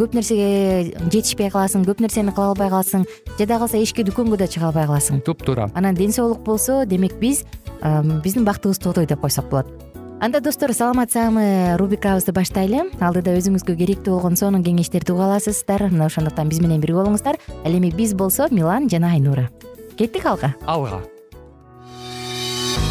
көп нерсеге жетишпей каласың көп нерсени кыла албай каласың жада калса эшикке дүкөнгө да чыга албай каласың. Туптуура анан ден соолук болсо демек биз биздин бактыбыз тотой деп койсок болот. Анда достор саламат саамы рубрикабызды баштайлы. Алдыда өзүңүзгө керектүү болгон сонун кеңештерди уга аласыздар. Мына ошондуктан биз менен бирге болуңуздар. Ал эми биз болсо милан жана айнура. Кеттик алга. Алга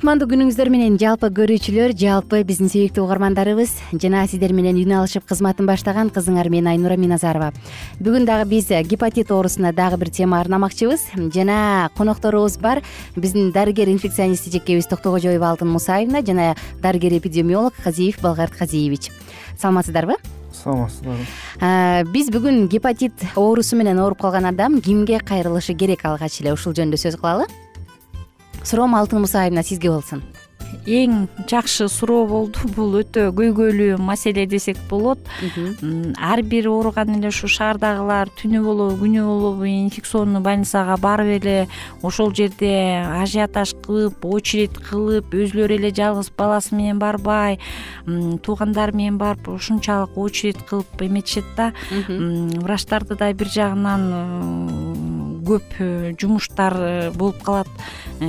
кутмандуу күнүңүздөр менен жалпы көрүүчүлөр жалпы биздин сүйүктүү угармандарыбыз жана сиздер менен үн алышып кызматын баштаган кызыңар мен айнура миназарова. Бүгүн дагы биз гепатит оорусуна дагы бир тема арнамакчыбыз жана конокторубуз бар. Биздин дарыгер инфекционист эжекебиз токтогожоева алтын мусаевна жана дарыгер эпидемиолог казиев балгарт казиевич. Саламатсыздарбы? Саламатсыздарбы. Биз бүгүн гепатит оорусу менен ооруп калган адам кимге кайрылышы керек алгач эле? Ушул жөнүндө сөз кылалы суроом алтын мусаевна сизге болсун. Эң жакшы суроо болду бул өтө көйгөйлүү маселе десек болот. Ар бир ооруган эле ушул шаардагылар түнү болобу күнү болобу инфекционный больницага барып эле ошол жерде ажиотаж кылып очередь кылып өзүлөрү эле жалгыз баласы менен барбай туугандары менен барып ушунчалык очередь кылып эметишет да. Врачтарды да бир жагынан көп э, жумуштар э, болуп калат. Э,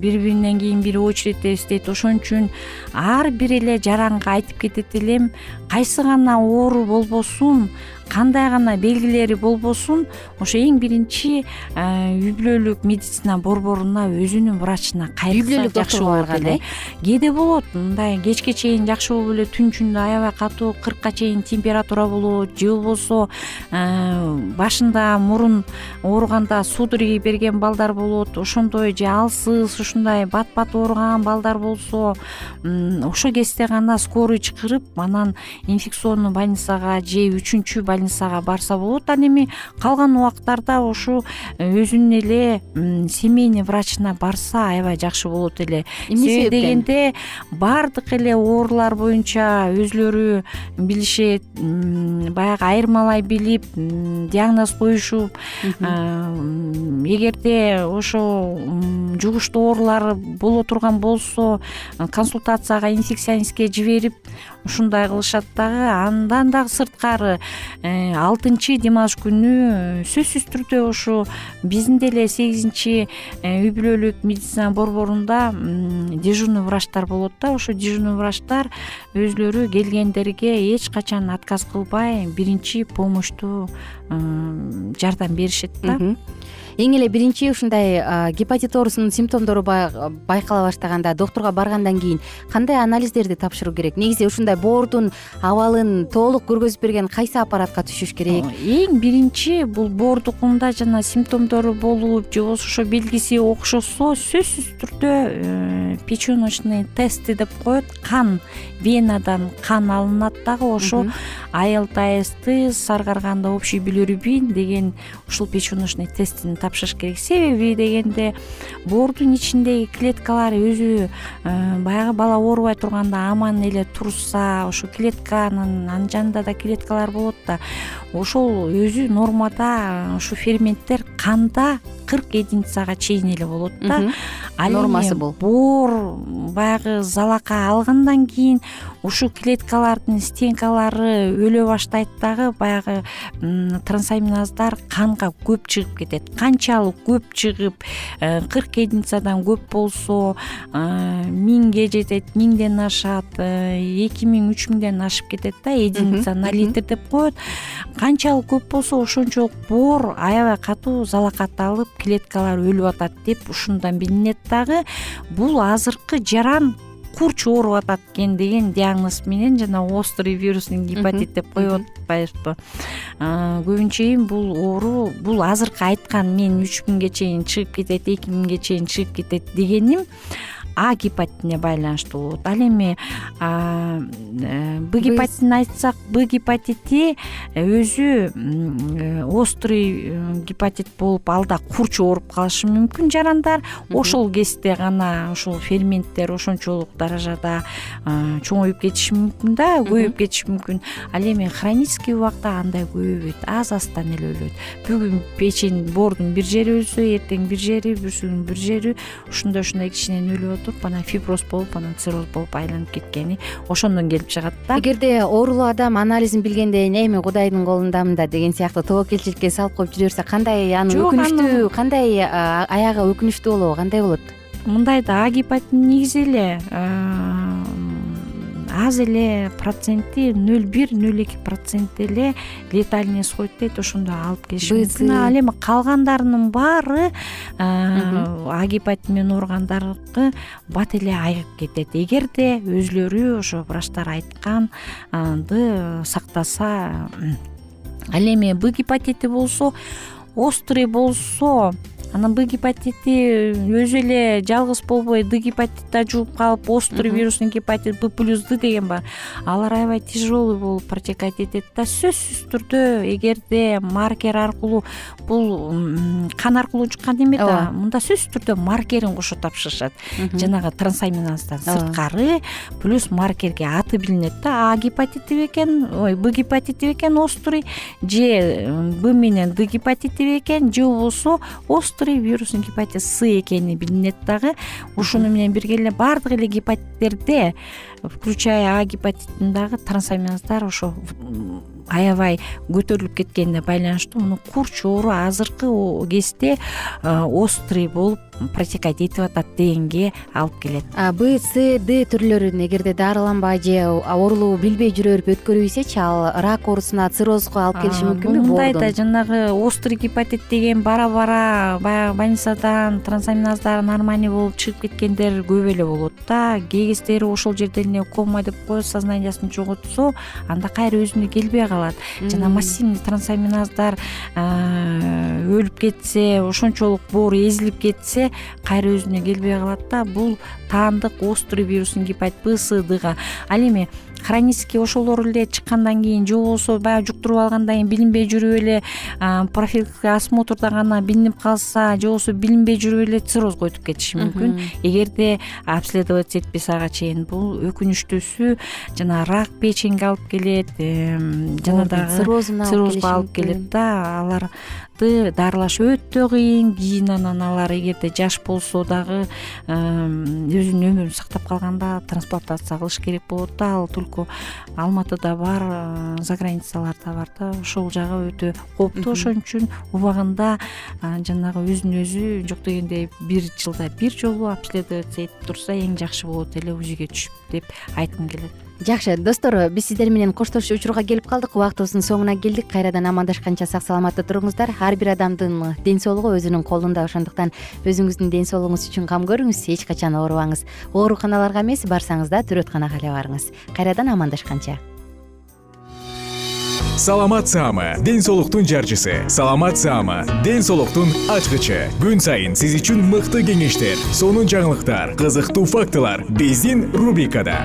бири биринен кийин бири очередьде иштейт ошон үчүн ар бир эле жаранга айтып кетет элем. Кайсы гана оору болбосун кандай гана белгилери болбосун ошо эң биринчи үй бүлөлүк медицина борборуна өзүнүн врачына кайрылса үй бүлөлүк жакшы болот эле кээде болот мындай кечке чейин жакшы болуп эле түн ичинде аябай катуу кыркка чейин температура болот же болбосо башында мурун ооруганда судороги берген балдар болот ошондой же алсыз ушундай бат бат ооруган балдар болсо ошол кезде гана скорый чакырып анан инфекционный больницага же үчүнчү больницага барса болот. Ал эми калган убактарда ушу э, өзүнүн эле семейный врачына барса аябай жакшы болот эле. Эмне себеби дегенде баардык эле оорулар боюнча өзүлөрү билишет баягы айырмалай билип диагноз коюшуп эгерде ошо жугуштуу оорулар боло турган болсо консультацияга инфекционистке жиберип ушундай кылышат дагы. Андан дагы сырткары э, алтынчы дем күнү э, сөзсүз түрдө ушу биздин деле сегизинчи э, үй бүлөлүк медицина борборунда дежурный врачтар болот да. Ошо дежурный врачтар өзүлөрү келгендерге эч качан отказ кылбай биринчи помощту жардам беришет да эң эле биринчи ушундай гепатит оорусунун симптомдору байкала баштаганда доктурга баргандан кийин кандай анализдерди тапшыруу керек? Негизи ушундай боордун абалын толук көргөзүп берген кайсы аппаратка түшүш керек? Эң биринчи бул боордукунда жана симптомдору болуп же болбосо ошо белгиси окшошсо сөзсүз түрдө э, печеночный тесты деп коет. Кан венадан кан алынат дагы. Ошо алтс ты саргарганда общий билирубин деген ушул печеночный тестин тапшырыш керек. Себеби дегенде боордун ичиндеги клеткалар өзү баягы бала оорубай турганда аман эле турса ошо клетканын анын жанында да клеткалар болот да ошол өзү нормада ушу ферменттер канда кырк единицага чейин эле болот да. Ал нормасы бул. боор баягы залака алгандан кийин ушул клеткалардын стенкалары өлө баштайт дагы баягы трансаминаздар канга көп чыгып кетет канчалык көп чыгып э, кырк единицадан көп болсо э, миңге жетет миңден ашат э, эки миң үч миңден ашып кетет да единица на литр деп коет. Канчалык көп болсо ошончолук боор аябай катуу залакат алып клеткалар өлүп атат деп ушундан билинет дагы. Бул азыркы жаран курч ооруп атат экен деген диагноз менен жана острый вирусный гепатит деп коюп атпайбызбы көбүнчө бул оору бул азыркы айткан мен үч миңге чейин чыгып кетет эки миңге чейин чыгып кетет дегеним а гепатитине байланыштуу болот ал эми э, б гепатитин айтсак б гепатити өзү э, острый э, гепатит болуп ал да курч ооруп калышы мүмкүн жарандар. Ошол кезде гана ушул ферменттер ошончолук даражада чоңоюп кетиши мүмкүн да көбөйүп кетиши мүмкүн. Ал эми хронический убакта андай көбөйбөйт аз аздан эле өлөт бүгүн печень боордун бир жери өлсө эртең бир жери бүрсүгүнүн бир жери ушундай ушундай кичинен өлүп туруп анан фиброз болуп анан цирроз болуп айланып кеткени ошондон келип чыгат да. Эгерде оорулуу адам анализин билгенде эми кудайдын колундамын да деген сыяктуу тобокелчиликке салып коюп жүрө берсе кандай анын өкүнүчтүү кандай аягы өкүнүчтүү болобу кандай болот? мындай да а гепатиттин негизи эле аз эле проценти нөл бир нөл эки процент эле летальный исход дейт ошондо алып келиши мүмкүн. Ал эми калгандарынын баары а гепатит менен ооругандарыкы бат эле айыгып кетет. Эгерде өзүлөрү ошо врачтар айтканды сактаса ал эми б гепатити болсо острый болсо анан б гепатити өзү эле жалгыз болбой д гепатит да жугуп калып острый вирусный гепатит б плюс д деген бар алар аябай тяжелый болуп протекать этет да. Сөзсүз түрдө эгерде маркер аркылуу бул кан аркылуу жуккан неме да мында сөзсүз түрдө маркерин кошо тапшырышат. Жанагы трансаминаздан сырткары плюс маркерге аты билинет да. А гепатити бекен ой б гепатити бекен острый же б менен д гепатити бекен же болбосо вирусный гепатит с экени билинет дагы. Ушуну менен бирге эле баардык эле гепатиттерде включая а гепатитин дагы трансаминаздар ошо аябай көтөрүлүп кеткенине байланыштуу муну курч оору азыркы кезде острый болуп протекать этип атат дегенге алып келет. Б с д түрлөрүн эгерде дарыланбай же оорулуу билбей жүрө берип өткөрүп ал рак оорусуна циррозго алып келиши мүмкүнбү мындай да жанагы острый гепатит деген бара бара баягы больницадан трансаминаздар нормальный болуп чыгып кеткендер көп эле болот да. Кээ кездери ошол жерден эле кома деп коет сознаниясын жоготсо анда кайра өзүнө келбей калат жана массивный трансаминаздар өлүп кетсе ошончолук боор эзилип кетсе кайра өзүнө келбей калат да бул таандык острый вирусный гепатит б с дга ал эми хронический ошолор эле чыккандан кийин же болбосо баягы жуктуруп алгандан кийин билинбей жүрүп эле профилактикалык осмотрдо гана билинип калса же болбосо билинбей жүрүп эле циррозго өтүп кетиши мүмкүн. Эгерде обследоваться этпесе ага чейин бул өкүнүчтүүсү жана рак печеньге алып келет жана дагы циррозго алып келет да алар дарылаш өтө кыйын кийин анан алар эгерде жаш болсо дагы өзүнүн өмүрүн сактап калганда трансплантация кылыш керек болот да. Ал только алматыда бар за границаларда бар да. Ошол жагы өтө кооптуу ошон үчүн убагында жанагы өзүн өзү жок дегенде бир жылда бир жолу обследоваться этип турса эң жакшы болот эле узиге түшүп деп айткым келет жакшы достор биз сиздер менен коштошуу учурга келип калдык. Убактыбыздын соңуна келдик. Кайрадан амандашканча сак саламатта туруңуздар. Ар бир адамдын ден соолугу өзүнүн колунда ошондуктан өзүңүздүн ден соолугуңуз үчүн кам көрүңүз эч качан оорубаңыз ооруканаларга эмес барсаңыз да төрөтканага эле барыңыз кайрадан амандашканча. Саламат саама ден соолуктун жарчысы. Саламат саама ден соолуктун ачкычы. Күн сайын сиз үчүн мыкты кеңештер сонун жаңылыктар кызыктуу фактылар. Биздин рубрикада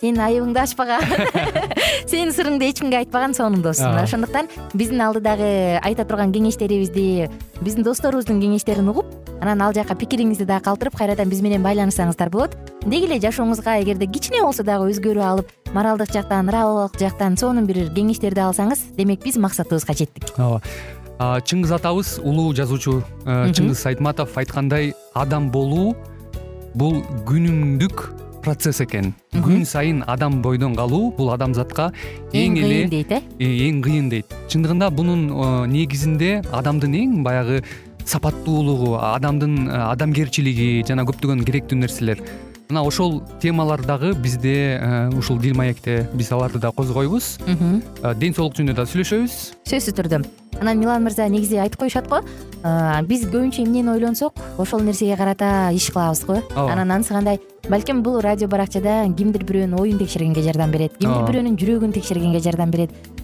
сенин айыбыңды ачпаган. Сенин сырыңды эч кимге айтпаган сонун дос ошондуктан биздин алдыдагы айта турган кеңештерибизди биздин досторубуздун кеңештерин угуп анан ал жака пикириңизди дагы калтырып кайрадан биз менен байланышсаңыздар болот. Деги эле жашооңузга эгерде кичине болсо дагы өзгөрүү алып моралдык жактан нравовик жактан сонун бир кеңештерди алсаңыз демек биз максатыбызга жеттик. Ооба. Чыңгыз атабыз улуу жазуучу э, чыңгыз айтматов айткандай адам болуу бул күнүмдүк процесс экен. Күн сайын адам бойдон калуу бул адамзатка эң эле кыйын дейт э? э эң кыйын дейт. Чындыгында бунун э, негизинде адамдын эң баягы сапаттуулугу адамдын э, адамгерчилиги жана көптөгөн керектүү нерселер мына ошол темалар дагы бизде ушул дил маекте биз аларды да козгойбуз. Ден соолук жөнүндө да сүйлөшөбүз. Сөзсүз түрдө. Анан милан мырза негизи айтып коюшат го? Биз көбүнчө эмнени ойлонсок? Ошол нерсеге карата иш кылабыз го? Ооба. Анан анысы кандай? Балким бул радио баракчада кимдир бирөөнүн оюн текшергенге жардам берет кимдир бирөөнүн жүрөгүн текшергенге жардам берет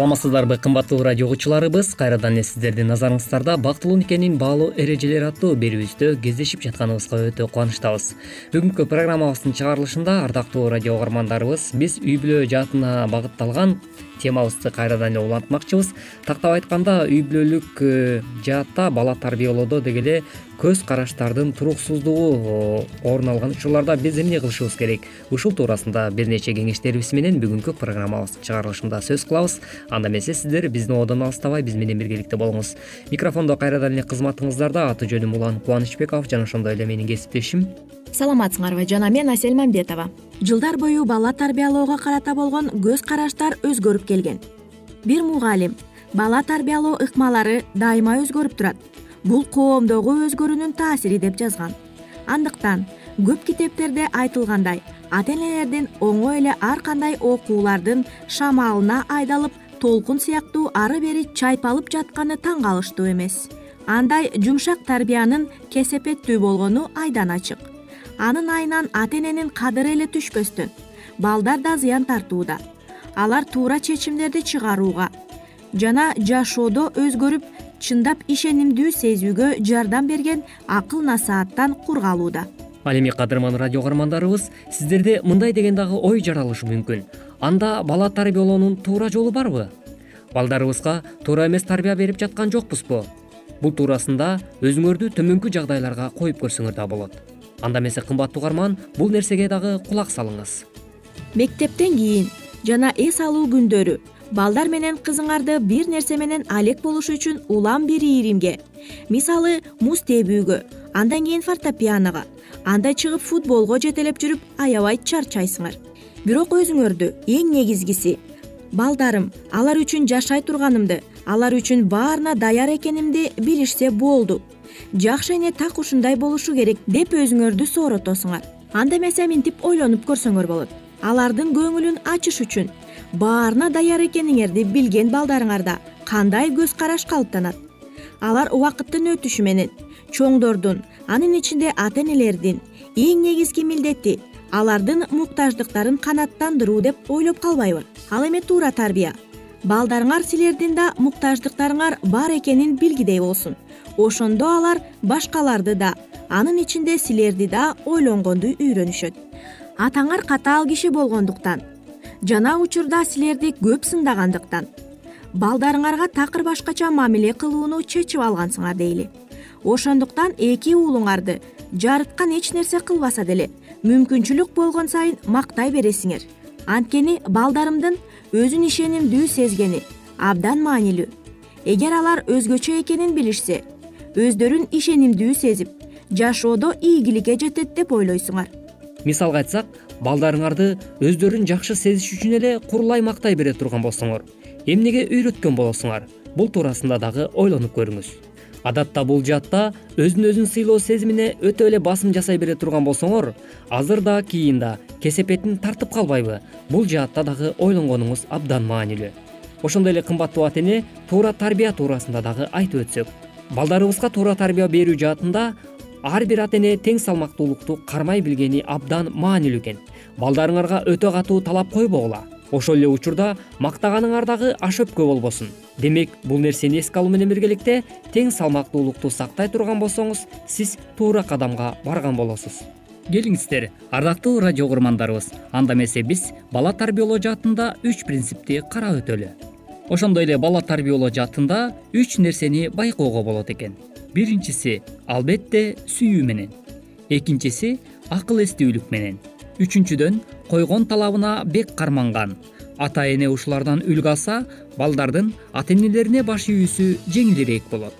саламатсыздарбы кымбаттуу радио угуучуларыбыз кайрадан эле сиздердин назарыңыздарда бактылуу никенин баалуу эрежелери аттуу берүүбүздө кездешип жатканыбызга өтө кубанычтабыз. Бүгүнкү программабыздын чыгарылышында ардактуу радио угармандарыбыз биз үй бүлө жаатына багытталган темабызды кайрадан эле улантмакчыбыз. Тактап айтканда үй бүлөлүк э, жаатта бала тарбиялоодо деги эле көз караштардын туруксуздугу орун алган учурларда биз эмне кылышыбыз керек? Ушул туурасында бир нече кеңештерибиз менен бүгүнкү программабыздын чыгарылышында сөз кылабыз. Анда эмесе сиздер биздин ободон алыстабай биз менен биргеликте болуңуз. Микрофондо кайрадан эле кызматыңыздарда аты жөнүм улан кубанычбеков жана ошондой эле менин кесиптешим. Саламатсыңарбы жана мен асель мамбетова. Жылдар бою бала тарбиялоого карата болгон көз караштар өзгөрүп келген. Бир мугалим бала тарбиялоо ыкмалары дайыма өзгөрүп турат. Бул коомдогу өзгөрүүнүн таасири деп жазган. Андыктан көп китептерде айтылгандай ата энелердин оңой эле ар кандай окуулардын шамалына айдалып толкун сыяктуу ары бери чайпалып жатканы таң калыштуу эмес. Андай жумшак тарбиянын кесепеттүү болгону айдан ачык. Анын айынан ата эненин кадыры эле түшпөстөн балдар да зыян тартууда алар туура чечимдерди чыгарууга. Жана жашоодо өзгөрүп чындап ишенимдүү сезүүгө жардам берген акыл насааттан кур калууда ал эми кадырман радио угармандарыбыз сиздерде мындай деген дагы ой жаралышы мүмкүн. Анда бала тарбиялоонун туура жолу барбы? Балдарыбызга туура эмес тарбия берип жаткан жокпузбу? Бул туурасында өзүңөрдү төмөнкү жагдайларга коюп көрсөңөр да болот. Анда эмесе кымбаттуу угарман бул нерсеге дагы кулак салыңыз. Мектептен кийин жана эс алуу күндөрү. Балдар менен кызыңарды бир нерсе менен алек болушу үчүн улам бир ийримге. Мисалы муз тебүүгө андан кийин фортепианога анда чыгып футболго жетелеп жүрүп аябай чарчайсыңар. Бирок өзүңөрдү эң негизгиси балдарым алар үчүн жашай турганымды алар үчүн баарына даяр экенимди билишсе болду. Жакшы эне так ушундай болушу керек деп өзүңөрдү сооротосуңар. Анда эмесе минтип ойлонуп көрсөңөр болот алардын көңүлүн ачыш үчүн. Баарына даяр экениңерди билген балдарыңарда кандай көз караш калыптанат? Алар убакыттын өтүшү менен чоңдордун анын ичинде ата энелердин эң негизги милдети алардын муктаждыктарын канааттандыруу деп ойлоп калбайбы. Ал эми туура тарбия. Балдарыңар силердин да муктаждыктарыңар бар экенин билгидей болсун. Ошондо алар башкаларды да анын ичинде силерди да ойлонгонду үйрөнүшөт атаңар катаал киши болгондуктан. Жана учурда силерди көп сындагандыктан. Балдарыңарга такыр башкача мамиле кылууну чечип алгансыңар дейли. Ошондуктан эки уулуңарды жарыткан эч нерсе кылбаса деле мүмкүнчүлүк болгон сайын мактай бересиңер. Анткени балдарымдын өзүн ишенимдүү сезгени абдан маанилүү. Эгер алар өзгөчө экенин билишсе өздөрүн ишенимдүү сезип жашоодо ийгиликке жетет деп ойлойсуңар мисалга айтсак балдарыңарды өздөрүн жакшы сезиш үчүн эле курулай мактай бере турган болсоңор. Эмнеге үйрөткөн болосуңар? Бул туурасында дагы ойлонуп көрүңүз. Адатта бул жаатта өзүн өзүн сыйлоо сезимине өтө эле басым жасай бере турган болсоңор азыр да кийин да кесепетин тартып калбайбы? Бул жаатта дагы ойлонгонуңуз абдан маанилүү ошондой эле кымбаттуу ата эне туура тарбия туурасында дагы айтып өтсөк. Балдарыбызга туура тарбия берүү жаатында ар бир ата эне тең салмактуулукту кармай билгени абдан маанилүү экен. Балдарыңарга өтө катуу талап койбогула. Ошол эле учурда мактаганыңар дагы аш өпкө болбосун. Демек бул нерсени эске алуу менен биргеликте тең салмактуулукту сактай турган болсоңуз сиз туура кадамга барган болосуз. Келиңиздер ардактуу радио угурмандарыбыз анда эмесе биз бала тарбиялоо жаатында үч принципти карап өтөлү. Ошондой эле бала тарбиялоо жаатында үч нерсени байкоого болот экен биринчиси албетте сүйүү менен. Экинчиси акыл эстүүлүк менен. Үчүнчүдөн койгон талабына бек карманган. Ата эне ушулардан үлгү алса балдардын ата энелерине баш ийүүсү жеңилирээк болот.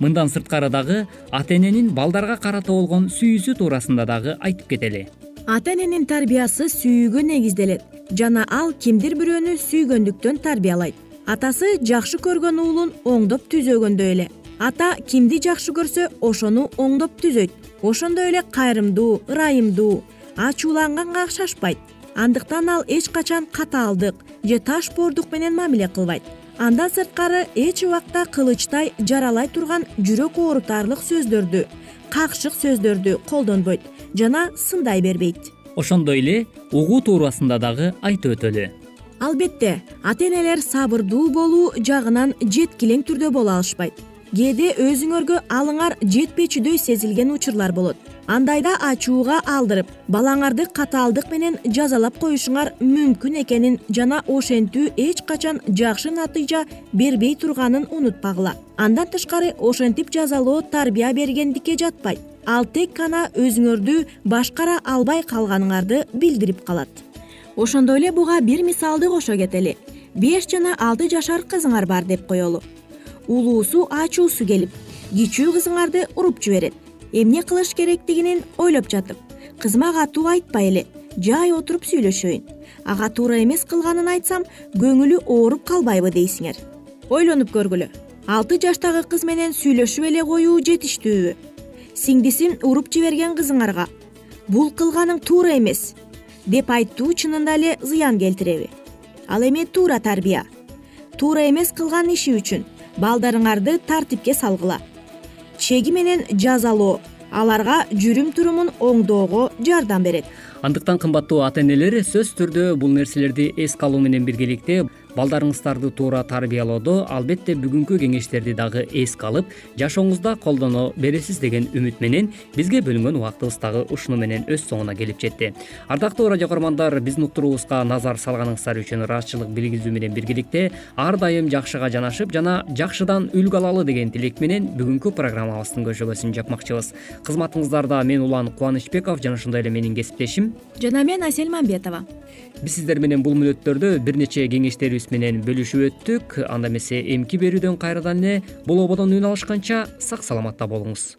Мындан сырткары дагы ата эненин балдарга карата болгон сүйүүсү туурасында дагы айтып кетели. Ата эненин тарбиясы сүйүүгө негизделет. Жана ал кимдир бирөөнү сүйгөндүктөн тарбиялайт. Атасы жакшы көргөн уулун оңдоп түзөгөндөй эле ата кимди жакшы көрсө ошону оңдоп түзөйт. Ошондой эле кайрымдуу ырайымдуу. Ачууланганга шашпайт андыктан ал эч качан катаалдык же таш боордук менен мамиле кылбайт. Андан сырткары эч убакта кылычтай жаралай турган жүрөк оорутарлык сөздөрдү какшык сөздөрдү колдонбойт жана сындай бербейт. Ошондой эле угуу туурасында дагы айтып өтөлү. Албетте ата энелер сабырдуу болуу жагынан жеткилең түрдө боло алышпайт кээде өзүңөргө алыңар жетпечүдөй сезилген учурлар болот. Андайда ачууга алдырып балаңарды катаалдык менен жазалап коюшуңар мүмкүн экенин жана ошентүү эч качан жакшы натыйжа бербей турганын унутпагыла. Андан тышкары ошентип жазалоо тарбия бергендикке жатпайт ал тек гана өзүңөрдү башкара албай калганыңарды билдирип калат. Ошондой эле буга бир мисалды кошо кетели. Беш жана алты жашар кызыңар бар деп коелу улуусу ачуусу келип кичүү кызыңарды уруп жиберет. Эмне кылыш керектигин ойлоп жатып кызыма катуу айтпай эле жай отуруп сүйлөшөйүн. Ага туура эмес кылганын айтсам көңүлү ооруп калбайбы дейсиңер. Ойлонуп көргүлө. Алты жаштагы кыз менен сүйлөшүп эле коюу жетиштүүбү. Сиңдисин уруп жиберген кызыңарга бул кылганың туура эмес деп айтуу чынында эле зыян келтиреби ал эми туура тарбия. Туура эмес кылган иши үчүн балдарыңарды тартипке салгыла. Чеги менен жазалоо аларга жүрүм турумун оңдоого жардам берет. Андыктан кымбаттуу ата энелер сөзсүз түрдө бул нерселерди эске алуу менен биргеликте балдарыңыздарды туура тарбиялоодо албетте бүгүнкү кеңештерди дагы эске алып жашооңузда колдоно бересиз деген үмүт менен бизге бөлүнгөн убактыбыз дагы ушуну менен өз соңуна келип жетти. Ардактуу радио кугармандар биздин уктуруубузга назар салганыңыздар үчүн ыраазычылык билгизүү менен биргеликте ар дайым жакшыга жанашып жана жакшыдан үлгү алалы деген тилек менен бүгүнкү программабыздын көшөгөсүн жапмакчыбыз. Кызматыңыздарда мен улан кубанычбеков жана ошондой эле менин кесиптешим. Жана мен асель мамбетова. Биз сиздер менен бул мүнөттөрдө бир нече кеңештерибиз менен бөлүшүп өттүк. Анда эмесе эмки берүүдөн кайрадан эле болободон үн алышканча сак саламатта болуңуз.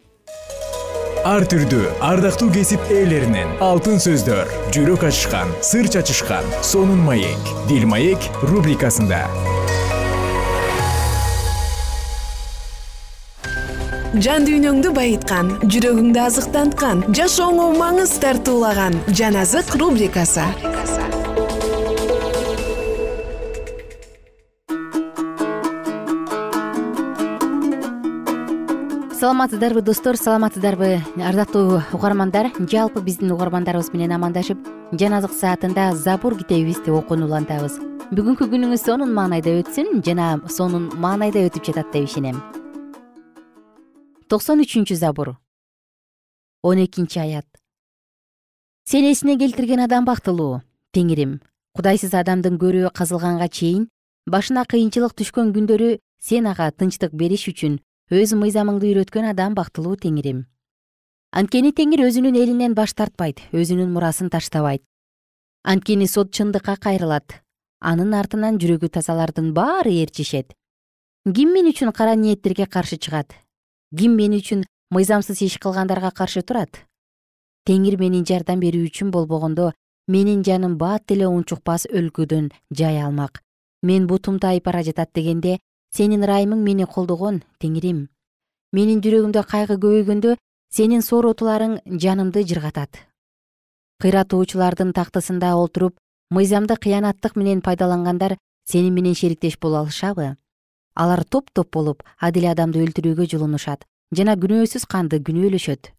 Ар түрдүү ардактуу кесип ээлеринен алтын сөздөр жүрөк ачышкан сыр чачышкан сонун маек дил маек рубрикасында. Жан дүйнөңдү байыткан жүрөгүңдү азыктанткан жашооңо маңыз тартуулаган жан азык рубрикасы саламатсыздарбы достор саламатсыздарбы? Ардактуу угармандар жалпы биздин угармандарыбыз менен амандашып жан азык саатында забур китебибизди окууну улантабыз. Бүгүнкү күнүңүз сонун маанайда өтсүн жана сонун маанайда өтүп жатат деп ишенем. Токсон үчүнчү забур. Он экинчи аят. Сени эсине келтирген адам бактылуу теңирим. Кудайсыз адамдын көрү казылганга чейин башына кыйынчылык түшкөн күндөрү сен ага тынчтык бериш үчүн өз мыйзамыңды үйрөткөн адам бактылуу теңирим анткени теңир өзүнүн элинен баш тартпайт өзүнүн мурасын таштабайт. Анткени сот чындыкка кайрылат. Анын артынан жүрөгү тазалардын баары ээрчишет ким мен үчүн кара ниеттерге каршы чыгат? Ким мен үчүн мыйзамсыз иш кылгандарга каршы турат? Теңир менин жардам берүү үчүн болбогондо менин жаным бат деле унчукпас өлкөдөн жай алмак. Мен бутум тайып бара жатат дегенде сенин ырайымың мени колдогон теңирим. Менин жүрөгүмдө кайгы көбөйгөндө сенин сооротуларың жанымды жыргатат. Кыйратуучулардын тактысында олтуруп мыйзамды кыянаттык менен пайдалангандар сени менен шериктеш боло алышабы? Алар топ топ болуп адил адамды өлтүрүүгө жулунушат жана күнөөсүз канды күнөөлөшөт.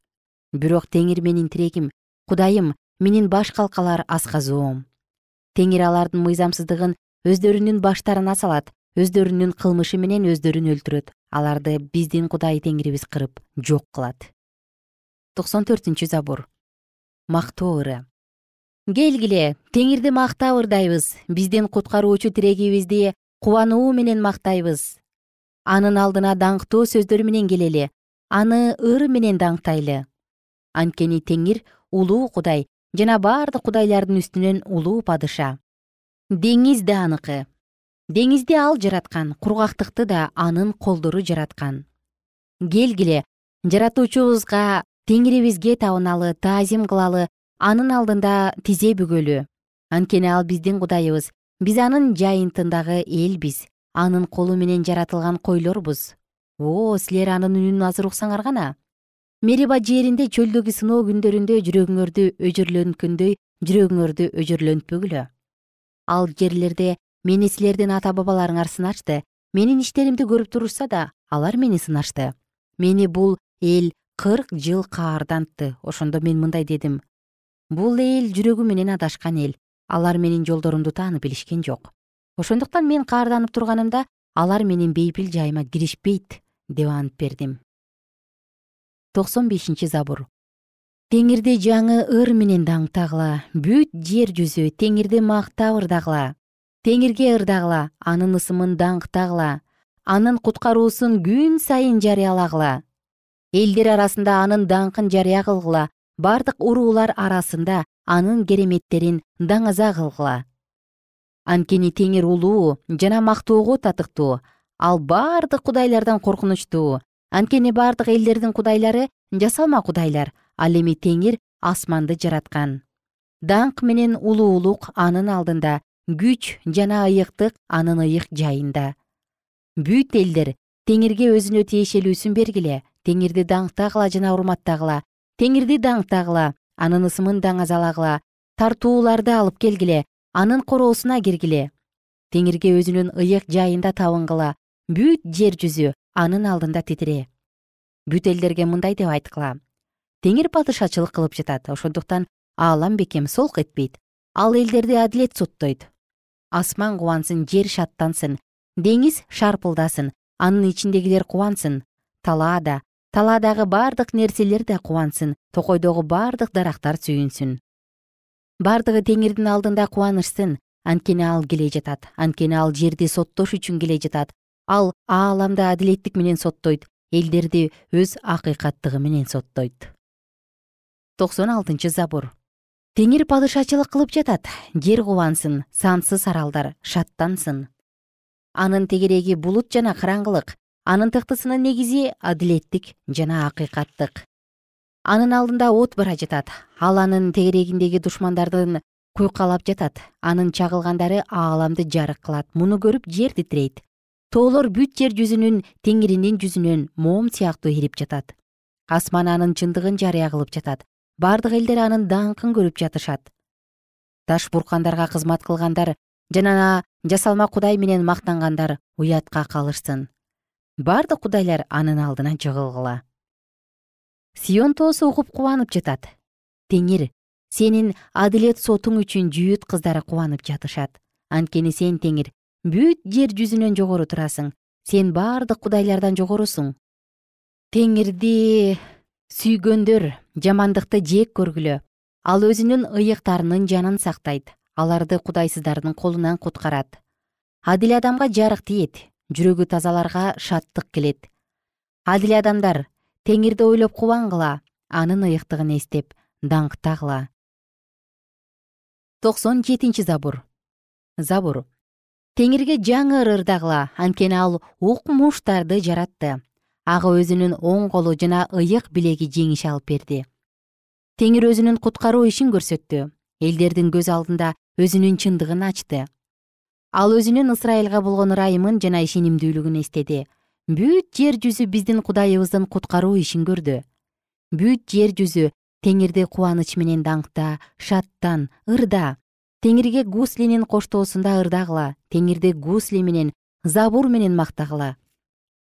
Бирок теңир менин тирегим кудайым менин баш калкалар асказоом теңир алардын мыйзамсыздыгын өздөрүнүн баштарына салат өздөрүнүн кылмышы менен өздөрүн өлтүрөт. Аларды биздин кудай теңирибиз кырып жок кылат. Токсон төртүнчү забур мактоо ыры келгиле теңирди мактап ырдайбыз биздин куткаруучу тирегибизди кубануу менен мактайбыз. Анын алдына даңктуу сөздөр менен келели. Аны ыр менен даңктайлы. Анткени теңир улуу кудай жана бардык кудайлардын үстүнөн улуу падыша. Деңиз да аныкы деңизди ал жараткан кургактыкты да анын колдору жараткан. Келгиле жаратуучубузга теңирибизге табыналы таазим кылалы анын алдында тизе бүгөлү. Анткени ал биздин кудайыбыз биз анын жайынтындагы элбиз анын колу менен жаратылган койлорбуз. О силер анын үнүн азыр уксаңар гана. Мериба жеринде чөлдөгү сыноо күндөрүндө жүрөгүңөрдү өжөрлөнткөндөй жүрөгүңөрдү өжөрлөнтпөгүлө ал жерлерде мени силердин ата бабаларыңар сынашты менин иштеримди көрүп турушса да алар мени сынашты мени бул эл кырк жыл каардантты ошондо мен мындай дедим. Бул эл жүрөгү менен адашкан эл алар менин жолдорумду таанып билишкен жок. Ошондуктан мен каарданып турганымда алар менин бейпил жайыма киришпейт деп ант бердим. Токсон бешинчи забур. Теңирди жаңы ыр менен даңктагыла бүт жер жүзү теңирди мактап ырдагыла теңирге ырдагыла анын ысымын даңктагыла анын куткаруусун күн сайын жарыялагыла. Элдер арасында анын даңкын жарыя кылгыла бардык уруулар арасында анын кереметтерин даңаза кылгыла. Анткени теңир улуу жана мактоого татыктуу ал бардык кудайлардан коркунучтуу анткени бардык элдердин кудайлары жасалма кудайлар ал эми теңир асманды жараткан. Даңк менен улуулук анын алдында күч жана ыйыктык анын ыйык жайында. Бүт элдер теңирге өзүнө тиешелүүсүн бергиле теңирди даңктагыла жана урматтагыла теңирди даңктагыла анын ысымын даңазалагыла тартууларды алып келгиле анын короосуна киргиле. Теңирге өзүнүн ыйык жайында табынгыла бүт жер жүзү анын алдында титире. Бүт элдерге мындай деп айткыла теңир падышачылык кылып жатат ошондуктан аалам бекем солк этпейт. Ал элдерди адилет соттойт асман кубансын жер шаттансын деңиз шарпылдасын анын ичиндегилер кубансын. Талаа да талаадагы бардык нерселер да кубансын токойдогу бардык дарактар сүйүнсүн. Бардыгы теңирдин алдында кубанышсын анткени ал келе жатат анткени ал жерди соттош үчүн келе жатат. Ал ааламды адилеттик менен соттойт элдерди өз акыйкаттыгы менен соттойт. Токсон алтынчы забур теңир падышачылык кылып жатат. Жер кубансын сансыз аралдар шаттансын. Анын тегереги булут жана караңгылык анын тыктысынын негизи адилеттик жана акыйкаттык. Анын алдында от бара жатат. Ал анын тегерегиндеги душмандардын куйкалап жатат. Анын чагылгандары ааламды жарык кылат. Муну көрүп жер титирейт. Тоолор бүт жер жүзүнүн теңиринин жүзүнөн моом сыяктуу ирип жатат. Асман анын чындыгын жарыя кылып жатат бардык элдер анын даңкын көрүп жатышат. Таш буркандарга кызмат кылгандар жана жасалма кудай менен мактангандар уятка калышсын. Бардык кудайлар анын алдына жыгылгыла. Сион тоосу угуп кубанып жатат. Теңир сенин адилет сотуң үчүн жүйүт кыздары кубанып жатышат. Анткени сен теңир бүт жер жүзүнөн жогору турасың. Сен бардык кудайлардан жогорусуң. Теңирди сүйгөндөр жамандыкты жек көргүлө ал өзүнүн ыйыктарынын жанын сактайт аларды кудайсыздардын колунан куткарат. Адил адамга жарык тиет жүрөгү тазаларга шаттык келет адил адамдар теңирди ойлоп кубангыла анын ыйыктыгын эстеп даңктагыла токсон жетинчи забур. Забур. Теңирге жаңы ыр ырдагыла анткени ал укмуштарды жаратты ага өзүнүн оң колу жана ыйык билеги жеңиш алып берди. Теңир өзүнүн куткаруу ишин көрсөттү. Элдердин көз алдында өзүнүн чындыгын ачты. Ал өзүнүн ысрайылга болгон ырайымын жана ишенимдүүлүгүн эстеди. Бүт жер жүзү биздин кудайыбыздын куткаруу ишин көрдү. Бүт жер жүзү теңирди кубаныч менен даңкта шаттан ырда. Теңирге гуслинин коштоосунда ырдагыла теңирди гусли менен забур менен мактагыла.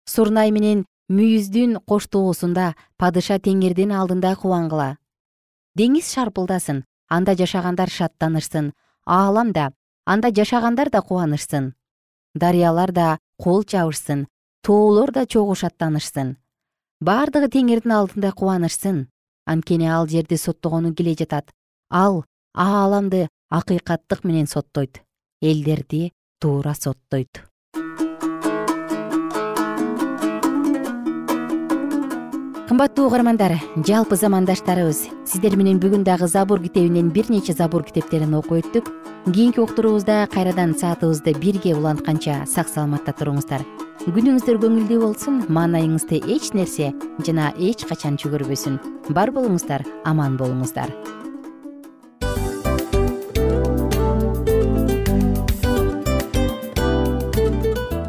Сурнай менен мүйүздүн коштоосунда падыша теңирдин алдында кубангыла. Деңиз шарпылдасын анда жашагандар шаттанышсын аалам да анда жашагандар да кубанышсын. Дарыялар да кол чабышсын тоолор да чогуу шаттанышсын. Бардыгы теңирдин алдында кубанышсын. Анткени ал жерди соттогону келе жатат. Ал ааламды акыйкаттык менен соттойт. Элдерди туура соттойт кымбаттуу угармандар жалпы замандаштарыбыз сиздер менен бүгүн дагы забур китебинен бир нече забур китептерин окуп өттүк. Кийинки уктуруубузда кайрадан саатыбызды бирге улантканча сак саламатта туруңуздар. Күнүңүздөр көңүлдүү болсун маанайыңызды эч нерсе жана эч качан жүгүрбөсүн бар болуңуздар аман болуңуздар